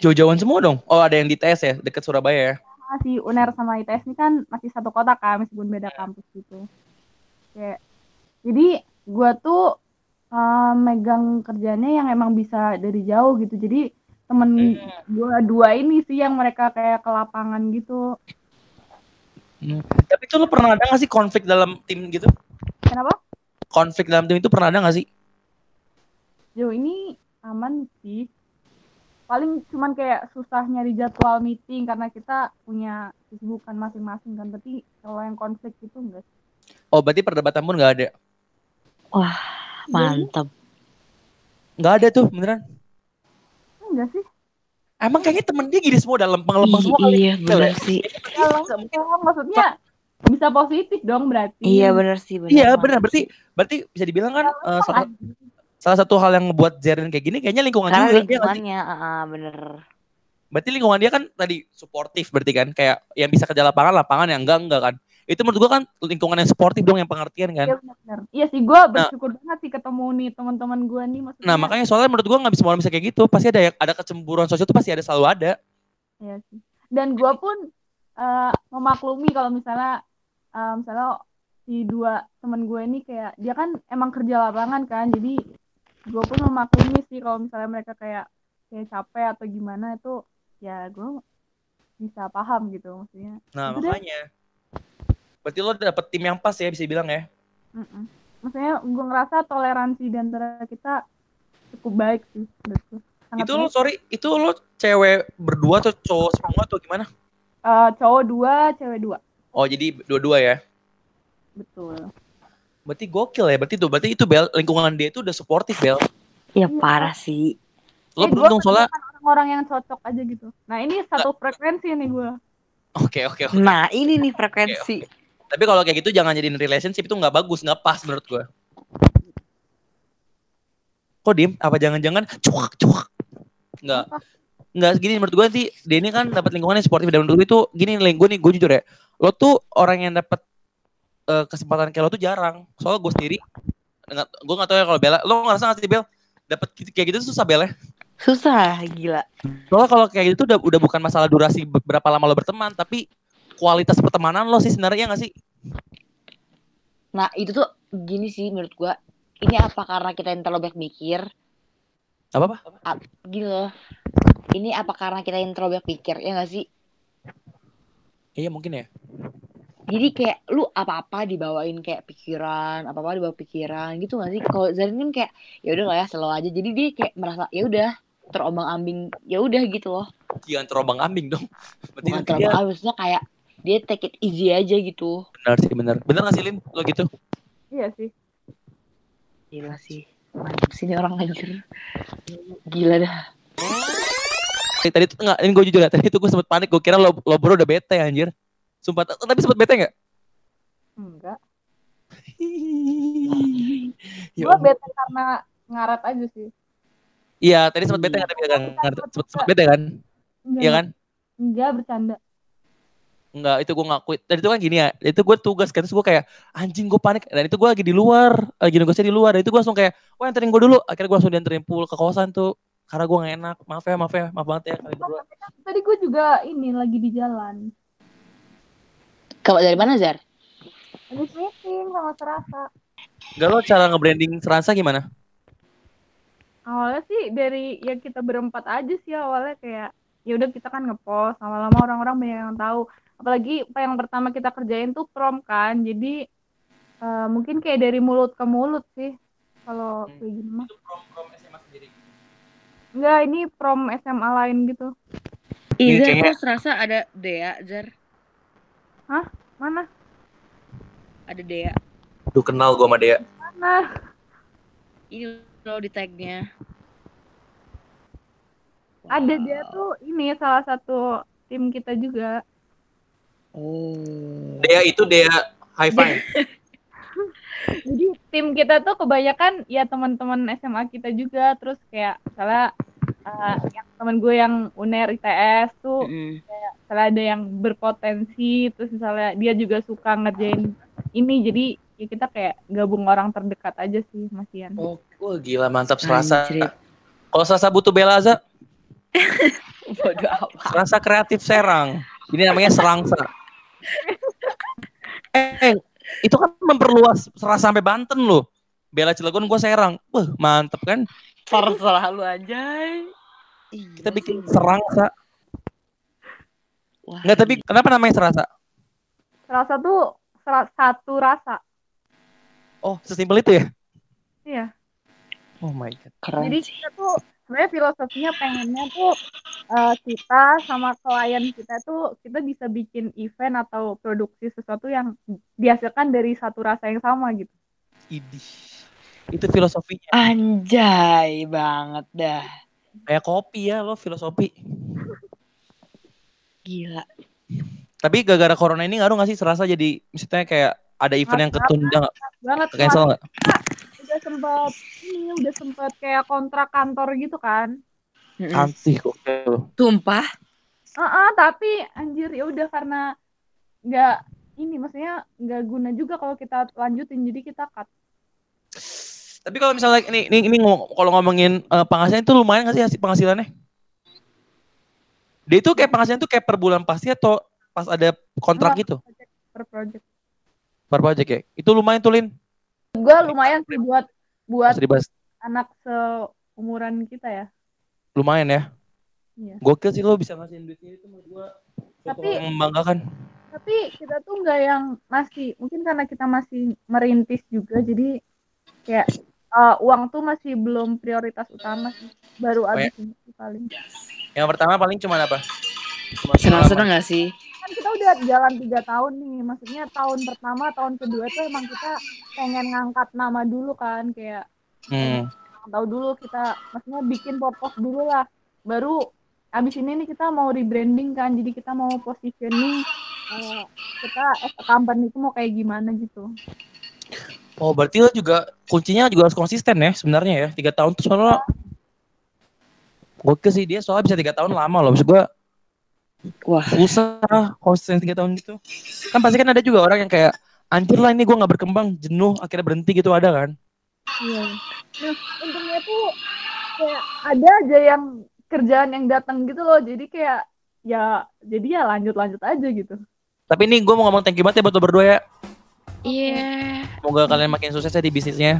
Jauh-jauhan semua dong. Oh, ada yang di TS ya, deket Surabaya ya. Si UNER sama ITS ini kan masih satu kota kan meskipun beda kampus gitu. Kayak jadi gue tuh eh, megang kerjanya yang emang bisa dari jauh gitu jadi temen gue dua ini sih yang mereka kayak ke lapangan gitu Tapi itu lo pernah ada gak sih konflik dalam tim gitu? Kenapa? Konflik dalam tim itu pernah ada gak sih? Jo ini aman sih. Paling cuman kayak susah nyari jadwal meeting karena kita punya kesibukan masing-masing kan. Berarti kalau yang konflik itu enggak sih. Oh berarti perdebatan pun gak ada? Mantap. Gak ada tuh beneran? Enggak sih. Emang kayaknya temen dia gini semua udah lempeng-lempeng semua kali. iya bener sih. Kalau kalau maksudnya bisa positif dong berarti. Iya bener sih. Bener Iya benar berarti berarti bisa dibilang kan eh, salah, salah satu hal yang ngebuat Jaren kayak gini kayaknya lingkungan Karena juga. nggak lingkungannya, ah, bener. Berarti lingkungan dia kan tadi suportif berarti kan kayak yang bisa kerja lapangan lapangan yang enggak enggak kan. Itu menurut gua kan lingkungan yang suportif dong yang pengertian kan. Iya benar. Iya sih gue bersyukur banget sih ketemu nih teman-teman gue nih maksudnya. Nah makanya soalnya menurut gua nggak bisa orang bisa kayak gitu. Pasti ada ada kecemburuan sosial itu pasti ada selalu ada. Iya sih. Dan gue pun eh, memaklumi kalau misalnya eh, misalnya si dua temen gue ini kayak dia kan emang kerja lapangan kan, jadi gue pun memaklumi sih kalau misalnya mereka kayak kayak capek atau gimana itu ya gue bisa paham gitu maksudnya. Nah Itu deh. Berarti lo dapet tim yang pas ya bisa bilang ya. Mm-mm. Maksudnya gue ngerasa toleransi di antara kita cukup baik sih menurutku. Sangat itu lo sorry itu lo cewek berdua atau cowok semua atau gimana? Eh, cowok dua, cewek dua. Oh jadi dua-dua ya. Betul. Berarti gokil ya. Berarti tuh berarti itu Bel lingkungan dia itu udah suportif Bel. Iya parah sih. Lo Eh, gua beruntung soalnya. menemukan orang-orang yang cocok aja gitu. Nah ini satu frekuensi nih gue. Oke oke oke. Nah ini nih frekuensi. Tapi kalau kayak gitu jangan jadiin relationship itu nggak bagus, nggak pas menurut gue. Kok dim? Apa jangan-jangan cuak cuak? Nggak. Nggak gini menurut gue sih dia ini kan dapat lingkungan yang sportif dan menurut gue itu gini nih gue nih gue jujur ya. Lo tuh orang yang dapat eh, kesempatan kayak lo tuh jarang. Soalnya gue sendiri gue nggak tahu ya kalau Bella lo ngerasa nggak sih Bel dapat kayak gitu susah Bel ya Susah gila. soalnya kalau kayak gitu udah udah bukan masalah durasi be- berapa lama lo berteman tapi kualitas pertemanan lo sih sebenarnya nggak sih Nah itu tuh gini sih menurut gua. Ini apa karena kita yang terlalu banyak mikir? apa apa Gini loh. Ini apa karena kita yang terlalu banyak pikir? Ya gak sih? iya mungkin ya Jadi kayak lu apa-apa dibawain kayak pikiran, apa-apa dibawa pikiran gitu gak sih? Kalau Zarin kan kayak ya udah lah ya slow aja. Jadi dia kayak merasa ya udah terombang-ambing ya udah gitu loh. jangan terombang ambing dong berarti Bukan terombang-ambing maksudnya kayak dia take it easy aja gitu. benar sih benar benar nggak sih Lin lo gitu Iya sih. Gila sih. Mantap sih ini orang anjir. Gila dah. Tadi tuh nggak ini gue jujur ya tadi tuh gue sempet panik gue kira lo lo bro udah bete anjir sumpah tapi sempet bete nggak Enggak. Ya Gue bete karena ngaret aja sih. iya tadi sempet bete nggak tapi kan sempet, sempet bete kan Enggak, iya kan Enggak bercanda. Enggak, itu gue ngakui. Dan itu kan gini ya, itu gue tugas kan, terus gue kayak, anjing gue panik. Dan itu gue lagi di luar, lagi negosiasi di luar. Dan itu gue langsung kayak, wah anterin gue dulu. Akhirnya gue langsung dianterin pool ke kosan tuh. Karena gue gak enak. Maaf ya, maaf ya, maaf banget ya berdua. Tadi gue juga ini lagi di jalan. Kalau dari mana Zar? Habis meeting sama Serasa. Enggak lo cara nge-branding Seransa gimana? Awalnya sih dari ya kita berempat aja sih awalnya kayak ya udah kita kan ngepost lama-lama orang-orang banyak yang tahu apalagi apa yang pertama kita kerjain tuh prom kan jadi eh, mungkin kayak dari mulut ke mulut sih kalau Hmm. kayak gini mah Itu prom SMA sendiri. enggak ini prom SMA lain gitu Iya, Iya, kok serasa ada Dea, Zar. mana Ada Dea. Duh kenal gue sama dia. mana Ini loh di tagnya. ada dia tuh ini salah satu tim kita juga Oh. Dea itu Dea high five. jadi tim kita tuh kebanyakan ya teman-teman SMA kita juga terus kayak misalnya eh, yang teman gue yang uner ITS tuh Mm-mm. misalnya ada yang berpotensi terus misalnya dia juga suka ngerjain ini jadi ya kita kayak gabung orang terdekat aja sih Mas Ian. Oh, wah gila mantap Serasa. Anjrit. Kalau Serasa butuh Bella Aza, Bodoh apa? Serasa kreatif Serang. Ini namanya Serangsa. Eh, itu kan memperluas Serasa sampai Banten loh. Bella Cilegon gue Serang. Wah, mantep kan? Terserah lu anjay. Kita bikin Serangsa. Wah, Enggak, tapi kenapa namanya Serasa? Serasa tuh satu rasa. Oh, sesimpel itu ya? Iya. Oh my god. Keren Jadi kita tuh sebenarnya filosofinya pengennya tuh eh, kita sama klien kita tuh kita bisa bikin event atau produksi sesuatu yang dihasilkan dari satu rasa yang sama gitu. Idih. Itu filosofinya. Anjay banget dah. Kayak kopi ya lo filosofi. Gila. Tapi gara-gara corona ini ngaruh gak sih serasa jadi misalnya kayak ada event yang ketunda nggak? Banget Cancel nggak? Udah sempat ini udah sempat kayak kontrak kantor gitu kan. Antih kok. Tumpah. Heeh, tapi anjir ya udah karena nggak ini maksudnya nggak guna juga kalau kita lanjutin jadi kita cut. Tapi kalau misalnya ini ini, ini ngomong- kalau ngomongin eh, penghasilan itu lumayan gak sih hasil penghasilannya? Dia itu kayak penghasilan itu kayak per bulan pasti atau pas ada kontrak Enggak, gitu per project. per project ya? Itu lumayan tuh Lin. Gue lumayan sih buat buat anak seumuran kita ya. Lumayan ya. Iya. Gokil sih lo bisa ngasihin duitnya itu menurut gua. suatu Tapi- yang membanggakan. Tapi kita tuh nggak yang masih mungkin karena kita masih merintis juga jadi kayak eh, uang tuh masih belum prioritas utama sih. Baru Oh, ya. abis ini sih paling. Yang pertama paling cuma apa? Senang-senang gak sih? Kan kita udah jalan tiga tahun nih. Maksudnya tahun pertama, tahun kedua tuh emang kita pengen ngangkat nama dulu kan kayak Hmm. tahu dulu kita maksudnya bikin podcast dulu lah baru abis ini nih kita mau rebranding kan jadi kita mau positioning eh, kita as a company itu mau kayak gimana gitu Oh berarti lo juga kuncinya juga harus konsisten ya sebenarnya ya tiga tahun tuh soalnya Gokil sih dia soalnya bisa tiga tahun lama loh maksud gua Wah. susah konsisten tiga tahun gitu. Kan pasti kan ada juga orang yang kayak anjir lah ini gua nggak berkembang jenuh akhirnya berhenti gitu ada kan? Iya. Nah untungnya tuh kayak ada aja yang kerjaan yang datang gitu loh. Jadi kayak ya jadi ya lanjut lanjut aja gitu. Tapi ini gua mau ngomong thank you banget ya buat lo berdua ya. Iya. semoga kalian makin sukses ya di bisnisnya